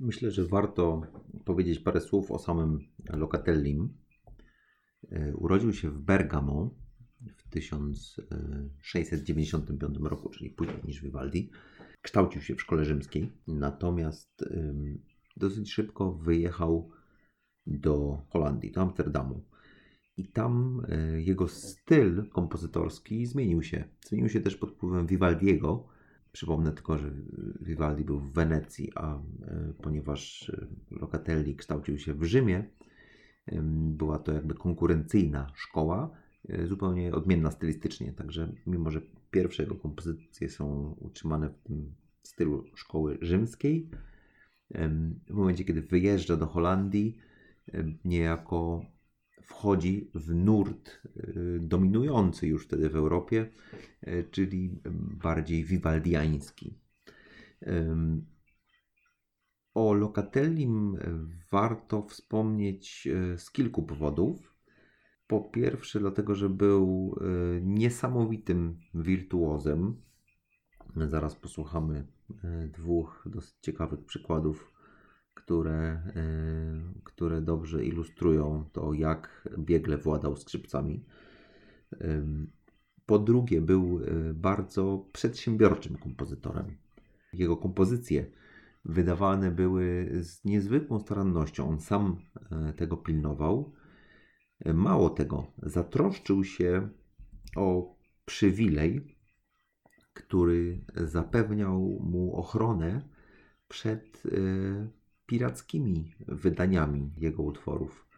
Myślę, że warto powiedzieć parę słów o samym Locatellim. E, urodził się w Bergamo w 1695 roku, czyli później niż Vivaldi. Kształcił się w szkole rzymskiej, natomiast dosyć szybko wyjechał do Holandii, do Amsterdamu. I tam e, jego styl kompozytorski zmienił się. Zmienił się też pod wpływem Vivaldiego. Przypomnę tylko, że Vivaldi był w Wenecji, a e, ponieważ e, Locatelli kształcił się w Rzymie, była to jakby konkurencyjna szkoła, zupełnie odmienna stylistycznie. Także, mimo że pierwsze jego kompozycje są utrzymane w tym stylu szkoły rzymskiej, w momencie, kiedy wyjeżdża do Holandii, niejako wchodzi w nurt y, dominujący już wtedy w Europie, y, czyli bardziej vivaldiański. O Locatellim warto wspomnieć y, z kilku powodów. Po pierwsze, dlatego, że był niesamowitym wirtuozem. Zaraz posłuchamy dwóch dosyć ciekawych przykładów które, y, które dobrze ilustrują to, jak biegle władał skrzypcami. Po drugie, był y, bardzo przedsiębiorczym kompozytorem. Jego kompozycje wydawane były z niezwykłą starannością. On sam y, tego pilnował. Mało tego, zatroszczył się o przywilej, który zapewniał mu ochronę przed pirackimi wydaniami jego utworów.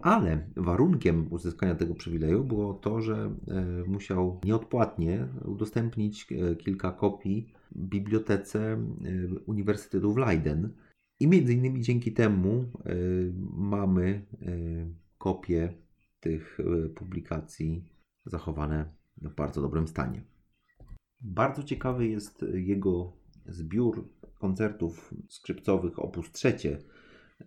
Ale warunkiem uzyskania tego przywileju było to, że e, musiał nieodpłatnie udostępnić e, kilka kopii bibliotece e, Uniwersytetu w Leiden. I między innymi dzięki temu mamy kopie tych publikacji zachowane w bardzo dobrym stanie. Bardzo ciekawy jest jego zbiór koncertów skrzypcowych op. 3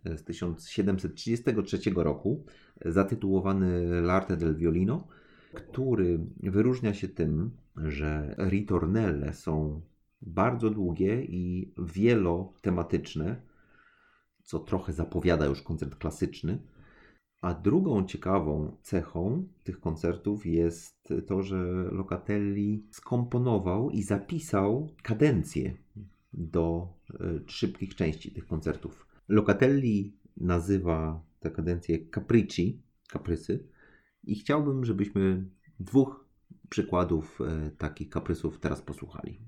e, z 1733 roku, zatytułowany L'arte del violino, który wyróżnia się tym, że ritornelle są bardzo długie i wielotematyczne, co trochę zapowiada już koncert klasyczny. A drugą ciekawą cechą tych koncertów jest to, że Locatelli skomponował i zapisał kadencję do e, szybkich części tych koncertów. Locatelli nazywa tę kadencję capricci, kaprysy i chciałbym, żebyśmy dwóch przykładów e, takich kaprysów teraz posłuchali.